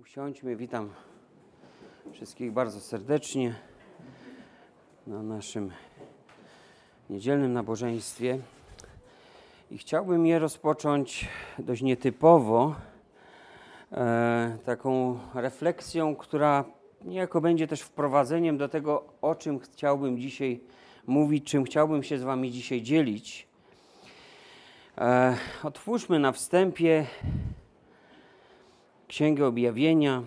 usiądźmy. Witam wszystkich bardzo serdecznie na naszym niedzielnym nabożeństwie. I chciałbym je rozpocząć dość nietypowo, e, taką refleksją, która niejako będzie też wprowadzeniem do tego, o czym chciałbym dzisiaj mówić, czym chciałbym się z Wami dzisiaj dzielić. E, otwórzmy na wstępie Księgę Objawienia,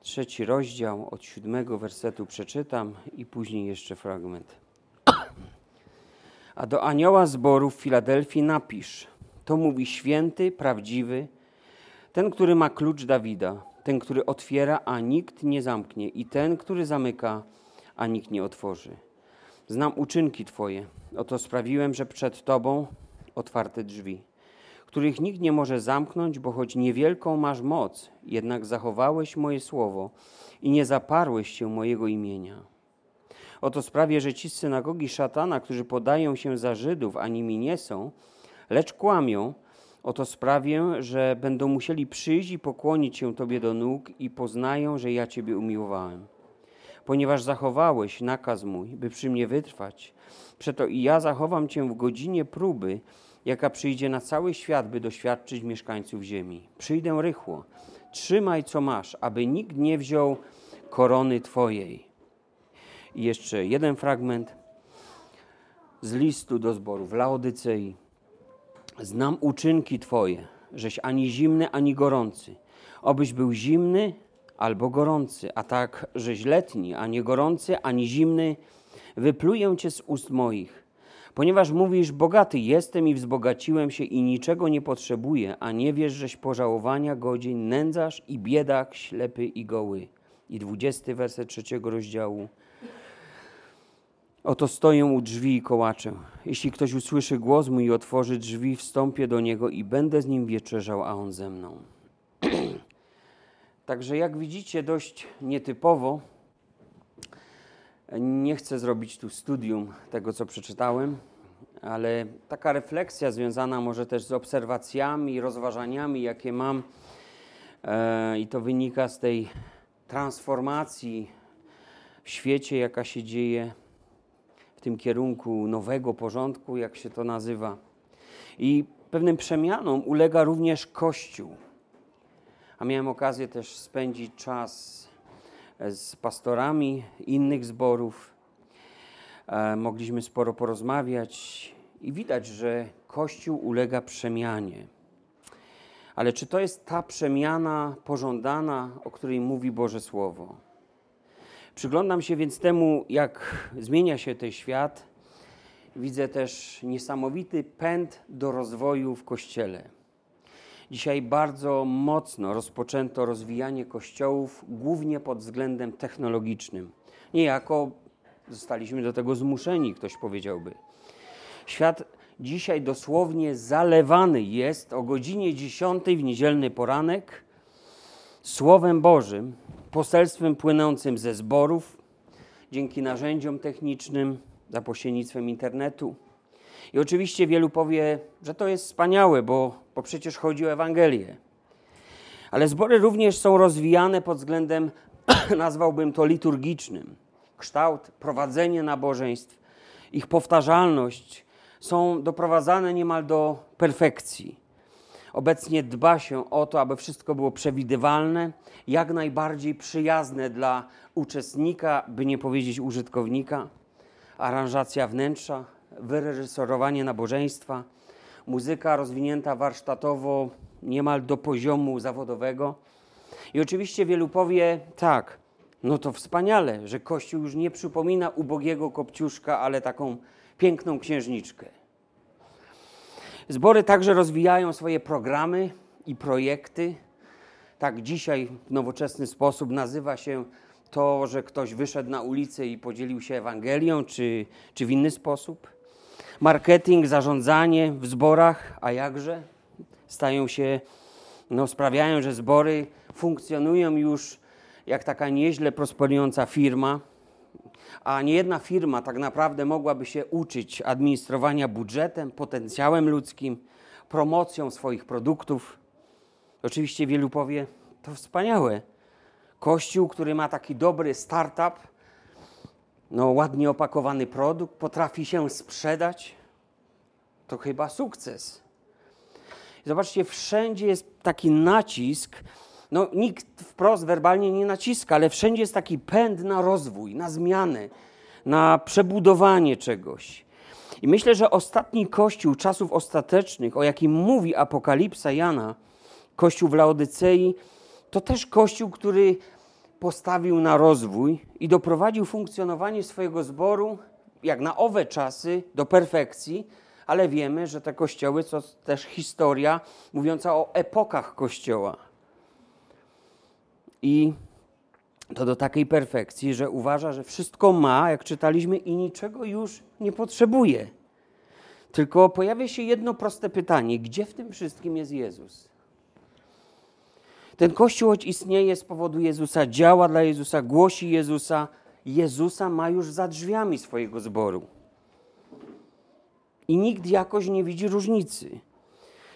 trzeci rozdział, od siódmego wersetu przeczytam i później jeszcze fragment. A do anioła zboru w Filadelfii napisz, to mówi święty, prawdziwy, ten, który ma klucz Dawida, ten, który otwiera, a nikt nie zamknie i ten, który zamyka, a nikt nie otworzy. Znam uczynki Twoje, oto sprawiłem, że przed Tobą otwarte drzwi których nikt nie może zamknąć, bo choć niewielką masz moc, jednak zachowałeś moje słowo i nie zaparłeś się mojego imienia. Oto sprawię, że ci z synagogi szatana, którzy podają się za Żydów, a nimi nie są, lecz kłamią, oto sprawię, że będą musieli przyjść i pokłonić się Tobie do nóg i poznają, że ja Ciebie umiłowałem. Ponieważ zachowałeś nakaz mój, by przy mnie wytrwać, przeto i ja zachowam Cię w godzinie próby, jaka przyjdzie na cały świat, by doświadczyć mieszkańców ziemi. Przyjdę rychło. Trzymaj, co masz, aby nikt nie wziął korony Twojej. I jeszcze jeden fragment z listu do zboru w Laodycei. Znam uczynki Twoje, żeś ani zimny, ani gorący. Obyś był zimny albo gorący, a tak, żeś letni, a nie gorący, ani zimny, wypluję Cię z ust moich Ponieważ mówisz, bogaty jestem i wzbogaciłem się i niczego nie potrzebuję, a nie wiesz, żeś pożałowania godzin, nędzarz i biedak, ślepy i goły. I dwudziesty werset trzeciego rozdziału. Oto stoję u drzwi i kołaczę. Jeśli ktoś usłyszy głos mój i otworzy drzwi, wstąpię do niego i będę z nim wieczerzał, a on ze mną. Także jak widzicie, dość nietypowo nie chcę zrobić tu studium tego, co przeczytałem, ale taka refleksja związana może też z obserwacjami, rozważaniami, jakie mam, e, i to wynika z tej transformacji w świecie, jaka się dzieje w tym kierunku nowego porządku, jak się to nazywa. I pewnym przemianom ulega również Kościół. A miałem okazję też spędzić czas z pastorami innych zborów. E, mogliśmy sporo porozmawiać i widać, że Kościół ulega przemianie. Ale czy to jest ta przemiana pożądana, o której mówi Boże Słowo? Przyglądam się więc temu, jak zmienia się ten świat. Widzę też niesamowity pęd do rozwoju w Kościele. Dzisiaj bardzo mocno rozpoczęto rozwijanie kościołów, głównie pod względem technologicznym. Niejako zostaliśmy do tego zmuszeni, ktoś powiedziałby. Świat dzisiaj dosłownie zalewany jest o godzinie 10 w niedzielny poranek Słowem Bożym, poselstwem płynącym ze zborów, dzięki narzędziom technicznym, za pośrednictwem internetu i oczywiście wielu powie, że to jest wspaniałe, bo, bo przecież chodzi o Ewangelię. Ale zbory również są rozwijane pod względem, nazwałbym to liturgicznym. Kształt, prowadzenie nabożeństw, ich powtarzalność są doprowadzane niemal do perfekcji. Obecnie dba się o to, aby wszystko było przewidywalne, jak najbardziej przyjazne dla uczestnika, by nie powiedzieć użytkownika. Aranżacja wnętrza, wyreżyserowanie nabożeństwa, muzyka rozwinięta warsztatowo niemal do poziomu zawodowego. I oczywiście wielu powie tak, no to wspaniale, że Kościół już nie przypomina ubogiego kopciuszka, ale taką piękną księżniczkę. Zbory także rozwijają swoje programy i projekty. Tak dzisiaj w nowoczesny sposób nazywa się to, że ktoś wyszedł na ulicę i podzielił się Ewangelią, czy, czy w inny sposób marketing, zarządzanie w zborach, a jakże stają się, no, sprawiają, że zbory funkcjonują już jak taka nieźle prosperująca firma, a nie jedna firma tak naprawdę mogłaby się uczyć administrowania budżetem, potencjałem ludzkim, promocją swoich produktów. Oczywiście wielu powie, to wspaniałe. Kościół, który ma taki dobry startup, no ładnie opakowany produkt, potrafi się sprzedać, to chyba sukces. Zobaczcie, wszędzie jest taki nacisk, no nikt wprost werbalnie nie naciska, ale wszędzie jest taki pęd na rozwój, na zmianę, na przebudowanie czegoś. I myślę, że ostatni kościół czasów ostatecznych, o jakim mówi Apokalipsa Jana, kościół w Laodycei, to też kościół, który postawił na rozwój i doprowadził funkcjonowanie swojego zboru, jak na owe czasy, do perfekcji, ale wiemy, że te kościoły to też historia mówiąca o epokach kościoła. I to do takiej perfekcji, że uważa, że wszystko ma, jak czytaliśmy, i niczego już nie potrzebuje. Tylko pojawia się jedno proste pytanie: gdzie w tym wszystkim jest Jezus? Ten Kościół, choć istnieje z powodu Jezusa, działa dla Jezusa, głosi Jezusa, Jezusa ma już za drzwiami swojego zboru. I nikt jakoś nie widzi różnicy.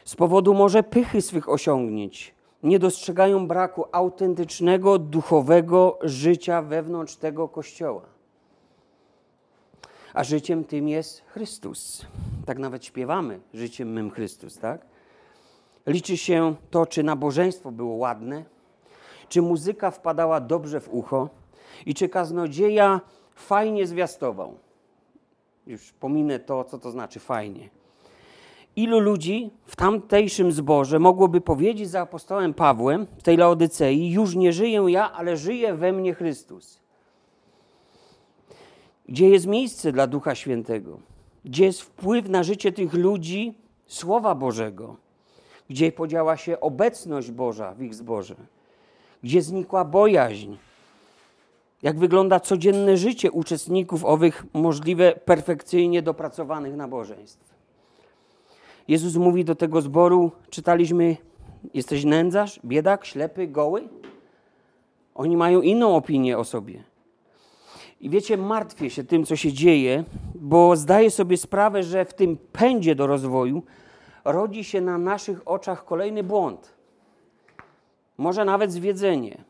Z powodu może pychy swych osiągnięć, nie dostrzegają braku autentycznego, duchowego życia wewnątrz tego Kościoła. A życiem tym jest Chrystus. Tak nawet śpiewamy, życiem mym Chrystus, tak? Liczy się to, czy nabożeństwo było ładne, czy muzyka wpadała dobrze w ucho i czy kaznodzieja fajnie zwiastował. Już pominę to, co to znaczy fajnie. Ilu ludzi w tamtejszym zborze mogłoby powiedzieć za apostołem Pawłem w tej Laodycei: Już nie żyję ja, ale żyje we mnie Chrystus. Gdzie jest miejsce dla Ducha Świętego? Gdzie jest wpływ na życie tych ludzi Słowa Bożego? Gdzie podziała się obecność Boża w ich zborze? Gdzie znikła bojaźń? Jak wygląda codzienne życie uczestników owych możliwe perfekcyjnie dopracowanych nabożeństw? Jezus mówi do tego zboru, czytaliśmy, jesteś nędzarz, biedak, ślepy, goły? Oni mają inną opinię o sobie. I wiecie, martwię się tym, co się dzieje, bo zdaję sobie sprawę, że w tym pędzie do rozwoju rodzi się na naszych oczach kolejny błąd. Może nawet zwiedzenie.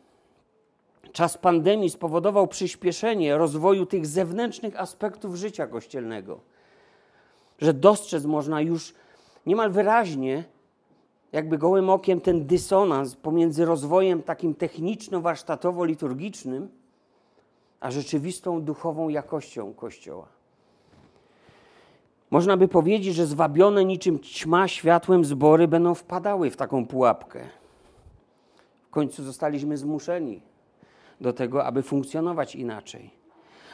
Czas pandemii spowodował przyspieszenie rozwoju tych zewnętrznych aspektów życia kościelnego, że dostrzec można już niemal wyraźnie, jakby gołym okiem, ten dysonans pomiędzy rozwojem takim techniczno-warsztatowo-liturgicznym, a rzeczywistą duchową jakością Kościoła. Można by powiedzieć, że zwabione niczym ćma światłem zbory będą wpadały w taką pułapkę. W końcu zostaliśmy zmuszeni do tego, aby funkcjonować inaczej.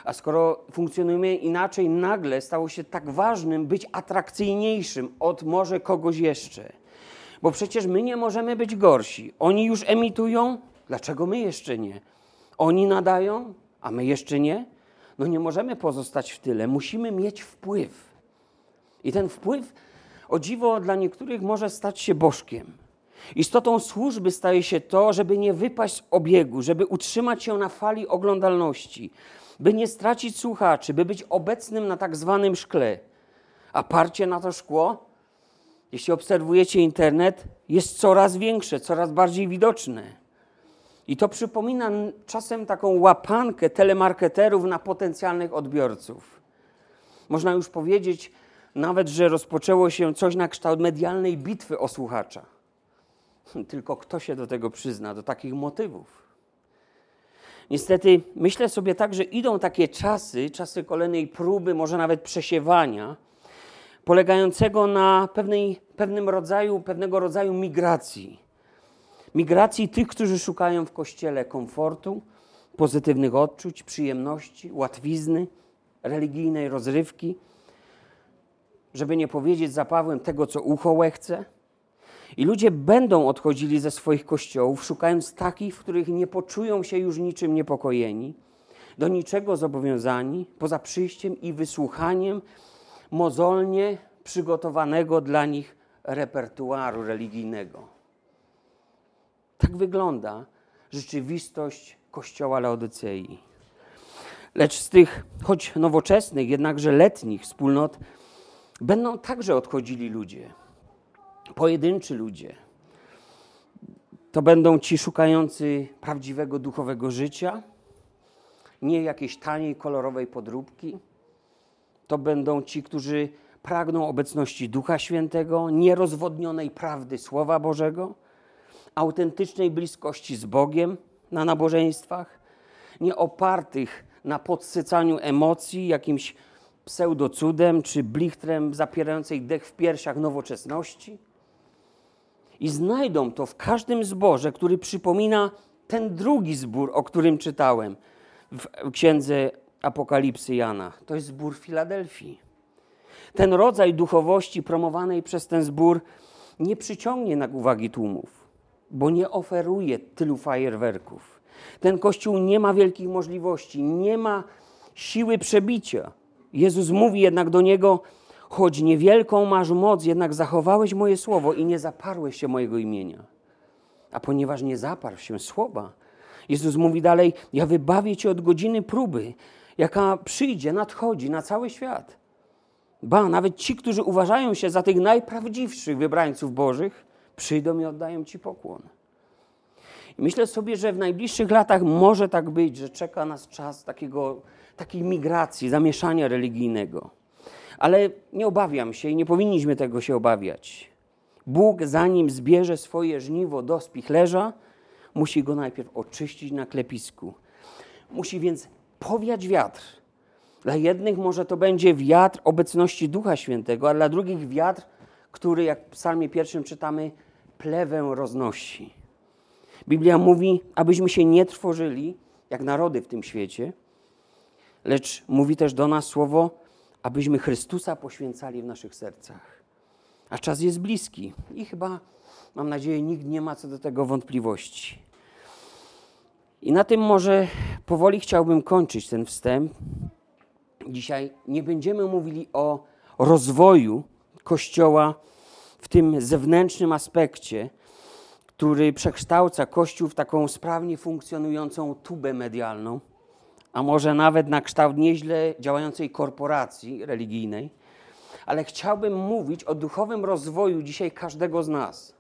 A skoro funkcjonujemy inaczej, nagle stało się tak ważnym być atrakcyjniejszym od może kogoś jeszcze. Bo przecież my nie możemy być gorsi. Oni już emitują, dlaczego my jeszcze nie? Oni nadają, a my jeszcze nie? No nie możemy pozostać w tyle, musimy mieć wpływ. I ten wpływ, o dziwo, dla niektórych może stać się bożkiem. Istotą służby staje się to, żeby nie wypaść z obiegu, żeby utrzymać się na fali oglądalności, by nie stracić słuchaczy, by być obecnym na tak zwanym szkle. A parcie na to szkło, jeśli obserwujecie internet, jest coraz większe, coraz bardziej widoczne. I to przypomina czasem taką łapankę telemarketerów na potencjalnych odbiorców. Można już powiedzieć nawet, że rozpoczęło się coś na kształt medialnej bitwy o słuchacza. Tylko kto się do tego przyzna, do takich motywów? Niestety myślę sobie tak, że idą takie czasy, czasy kolejnej próby, może nawet przesiewania, polegającego na pewnej, pewnym rodzaju, pewnego rodzaju migracji. Migracji tych, którzy szukają w kościele komfortu, pozytywnych odczuć, przyjemności, łatwizny, religijnej rozrywki, żeby nie powiedzieć za Pawłem tego, co ucho łechce i ludzie będą odchodzili ze swoich kościołów, szukając takich, w których nie poczują się już niczym niepokojeni, do niczego zobowiązani, poza przyjściem i wysłuchaniem mozolnie przygotowanego dla nich repertuaru religijnego. Tak wygląda rzeczywistość Kościoła Laodycei. Lecz z tych, choć nowoczesnych, jednakże letnich wspólnot, będą także odchodzili ludzie pojedynczy ludzie. To będą ci szukający prawdziwego duchowego życia, nie jakiejś taniej, kolorowej podróbki. To będą ci, którzy pragną obecności Ducha Świętego, nierozwodnionej prawdy Słowa Bożego, autentycznej bliskości z Bogiem na nabożeństwach, nie opartych na podsycaniu emocji, jakimś pseudocudem czy blichtrem zapierającej dech w piersiach nowoczesności. I znajdą to w każdym zborze, który przypomina ten drugi zbór, o którym czytałem w księdze Apokalipsy Jana. To jest zbór Filadelfii. Ten rodzaj duchowości promowanej przez ten zbór nie przyciągnie na uwagi tłumów, bo nie oferuje tylu fajerwerków. Ten kościół nie ma wielkich możliwości, nie ma siły przebicia. Jezus mówi jednak do niego: Choć niewielką masz moc, jednak zachowałeś moje słowo i nie zaparłeś się mojego imienia. A ponieważ nie zaparł się słowa, Jezus mówi dalej: Ja wybawię cię od godziny próby, jaka przyjdzie, nadchodzi na cały świat. Ba, nawet ci, którzy uważają się za tych najprawdziwszych wybrańców Bożych, przyjdą i oddają Ci pokłon. I myślę sobie, że w najbliższych latach może tak być, że czeka nas czas takiego, takiej migracji, zamieszania religijnego. Ale nie obawiam się i nie powinniśmy tego się obawiać. Bóg, zanim zbierze swoje żniwo do spichlerza, musi go najpierw oczyścić na klepisku. Musi więc powiać wiatr, dla jednych może to będzie wiatr obecności Ducha Świętego, a dla drugich wiatr, który, jak w psalmie pierwszym czytamy, plewę roznosi. Biblia mówi, abyśmy się nie trwożyli, jak narody w tym świecie, lecz mówi też do nas słowo, abyśmy Chrystusa poświęcali w naszych sercach. A czas jest bliski i chyba, mam nadzieję, nikt nie ma co do tego wątpliwości. I na tym może powoli chciałbym kończyć ten wstęp. Dzisiaj nie będziemy mówili o rozwoju Kościoła w tym zewnętrznym aspekcie, który przekształca Kościół w taką sprawnie funkcjonującą tubę medialną, a może nawet na kształt nieźle działającej korporacji religijnej. Ale chciałbym mówić o duchowym rozwoju dzisiaj każdego z nas.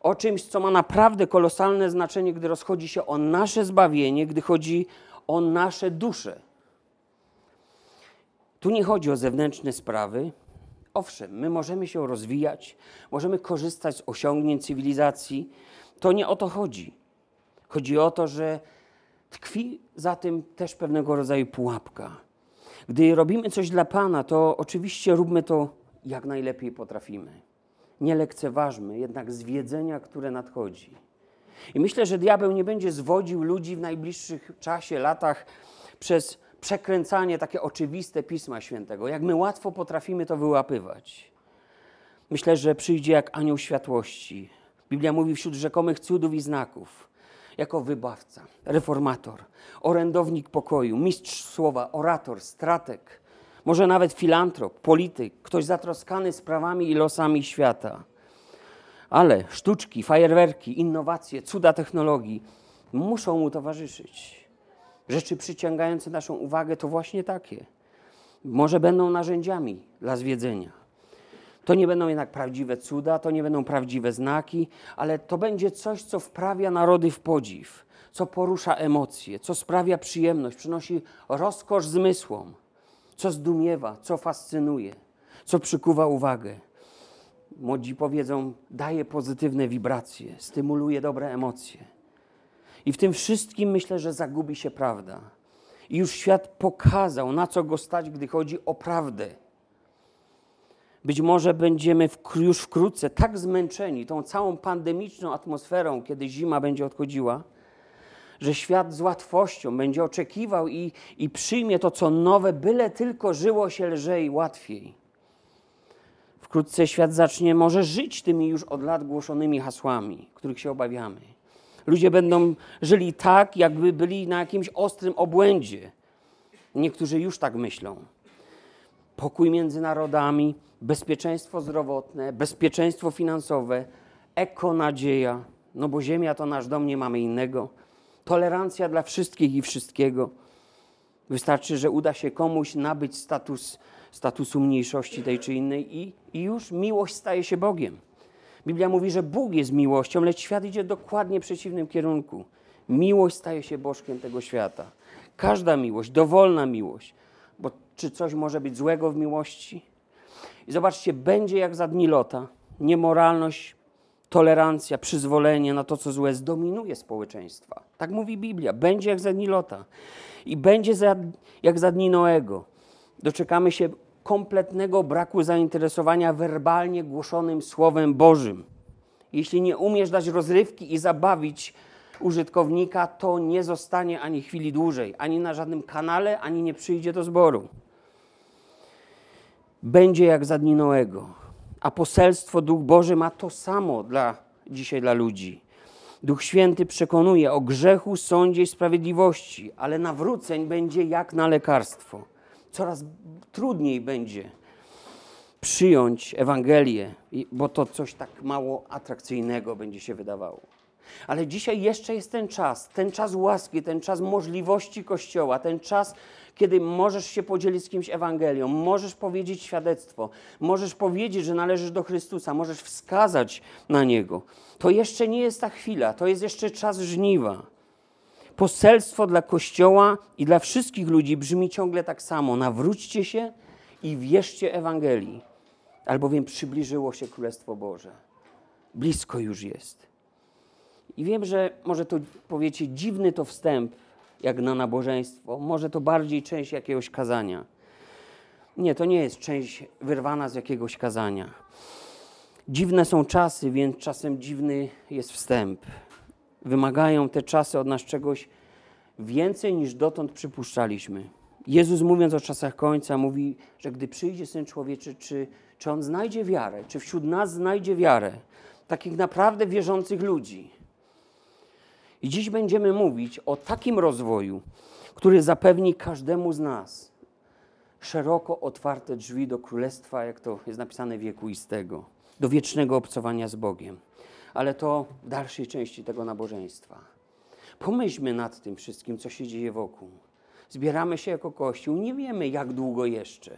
O czymś, co ma naprawdę kolosalne znaczenie, gdy rozchodzi się o nasze zbawienie, gdy chodzi o nasze dusze. Tu nie chodzi o zewnętrzne sprawy. Owszem, my możemy się rozwijać, możemy korzystać z osiągnięć cywilizacji. To nie o to chodzi. Chodzi o to, że tkwi za tym też pewnego rodzaju pułapka. Gdy robimy coś dla Pana, to oczywiście róbmy to jak najlepiej potrafimy. Nie lekceważmy jednak zwiedzenia, które nadchodzi. I myślę, że diabeł nie będzie zwodził ludzi w najbliższych czasie, latach przez przekręcanie takie oczywiste Pisma Świętego, jak my łatwo potrafimy to wyłapywać. Myślę, że przyjdzie jak anioł światłości. Biblia mówi wśród rzekomych cudów i znaków, jako wybawca, reformator, orędownik pokoju, mistrz słowa, orator, strateg, może nawet filantrop, polityk, ktoś zatroskany sprawami i losami świata. Ale sztuczki, fajerwerki, innowacje, cuda technologii muszą mu towarzyszyć. Rzeczy przyciągające naszą uwagę to właśnie takie. Może będą narzędziami dla zwiedzenia. To nie będą jednak prawdziwe cuda, to nie będą prawdziwe znaki, ale to będzie coś, co wprawia narody w podziw, co porusza emocje, co sprawia przyjemność, przynosi rozkosz zmysłom, co zdumiewa, co fascynuje, co przykuwa uwagę. Młodzi powiedzą, daje pozytywne wibracje, stymuluje dobre emocje. I w tym wszystkim myślę, że zagubi się prawda. I już świat pokazał, na co go stać, gdy chodzi o prawdę. Być może będziemy już wkrótce tak zmęczeni tą całą pandemiczną atmosferą, kiedy zima będzie odchodziła, że świat z łatwością będzie oczekiwał i, i przyjmie to, co nowe, byle tylko żyło się lżej, łatwiej. Wkrótce świat zacznie może żyć tymi już od lat głoszonymi hasłami, których się obawiamy. Ludzie będą żyli tak, jakby byli na jakimś ostrym obłędzie. Niektórzy już tak myślą. Pokój między narodami, bezpieczeństwo zdrowotne, bezpieczeństwo finansowe, ekonadzieja, no bo ziemia to nasz dom, nie mamy innego. Tolerancja dla wszystkich i wszystkiego. Wystarczy, że uda się komuś nabyć status, statusu mniejszości tej czy innej i, i już miłość staje się Bogiem. Biblia mówi, że Bóg jest miłością, lecz świat idzie dokładnie w przeciwnym kierunku. Miłość staje się bożkiem tego świata. Każda miłość, dowolna miłość. Bo czy coś może być złego w miłości? I zobaczcie, będzie jak za dni Lota. Niemoralność, tolerancja, przyzwolenie na to, co złe, zdominuje społeczeństwa. Tak mówi Biblia. Będzie jak za dni Lota. I będzie za, jak za dni Noego. Doczekamy się kompletnego braku zainteresowania werbalnie głoszonym Słowem Bożym. Jeśli nie umiesz dać rozrywki i zabawić użytkownika, to nie zostanie ani chwili dłużej, ani na żadnym kanale, ani nie przyjdzie do zboru. Będzie jak za dni Noego. A poselstwo Duch Boży ma to samo dla, dzisiaj dla ludzi. Duch Święty przekonuje o grzechu, sądzie i sprawiedliwości, ale nawróceń będzie jak na lekarstwo. Coraz trudniej będzie przyjąć Ewangelię, bo to coś tak mało atrakcyjnego będzie się wydawało. Ale dzisiaj jeszcze jest ten czas, ten czas łaski, ten czas możliwości Kościoła, ten czas, kiedy możesz się podzielić z kimś Ewangelią, możesz powiedzieć świadectwo, możesz powiedzieć, że należysz do Chrystusa, możesz wskazać na Niego. To jeszcze nie jest ta chwila, to jest jeszcze czas żniwa. Poselstwo dla Kościoła i dla wszystkich ludzi brzmi ciągle tak samo. Nawróćcie się i wierzcie Ewangelii, albowiem przybliżyło się Królestwo Boże. Blisko już jest. I wiem, że może to powiecie, dziwny to wstęp, jak na nabożeństwo. Może to bardziej część jakiegoś kazania. Nie, to nie jest część wyrwana z jakiegoś kazania. Dziwne są czasy, więc czasem dziwny jest wstęp. Wymagają te czasy od nas czegoś więcej niż dotąd przypuszczaliśmy. Jezus mówiąc o czasach końca mówi, że gdy przyjdzie Syn Człowieczy, czy, czy On znajdzie wiarę, czy wśród nas znajdzie wiarę, takich naprawdę wierzących ludzi. I dziś będziemy mówić o takim rozwoju, który zapewni każdemu z nas szeroko otwarte drzwi do królestwa, jak to jest napisane wiekuistego, do wiecznego obcowania z Bogiem. Ale to w dalszej części tego nabożeństwa. Pomyślmy nad tym wszystkim, co się dzieje wokół. Zbieramy się jako Kościół, nie wiemy jak długo jeszcze.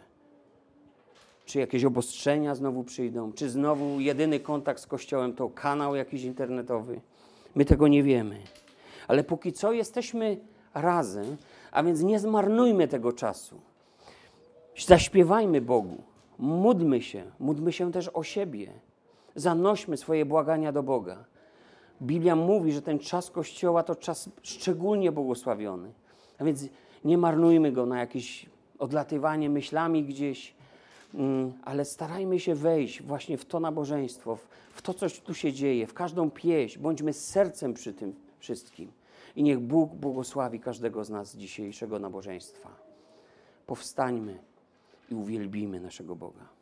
Czy jakieś obostrzenia znowu przyjdą, czy znowu jedyny kontakt z Kościołem to kanał jakiś internetowy. My tego nie wiemy. Ale póki co jesteśmy razem, a więc nie zmarnujmy tego czasu. Zaśpiewajmy Bogu, módlmy się, módlmy się też o siebie. Zanośmy swoje błagania do Boga. Biblia mówi, że ten czas Kościoła to czas szczególnie błogosławiony. A więc nie marnujmy go na jakieś odlatywanie myślami gdzieś, ale starajmy się wejść właśnie w to nabożeństwo, w to, co tu się dzieje, w każdą pieśń. Bądźmy sercem przy tym wszystkim. I niech Bóg błogosławi każdego z nas z dzisiejszego nabożeństwa. Powstańmy i uwielbimy naszego Boga.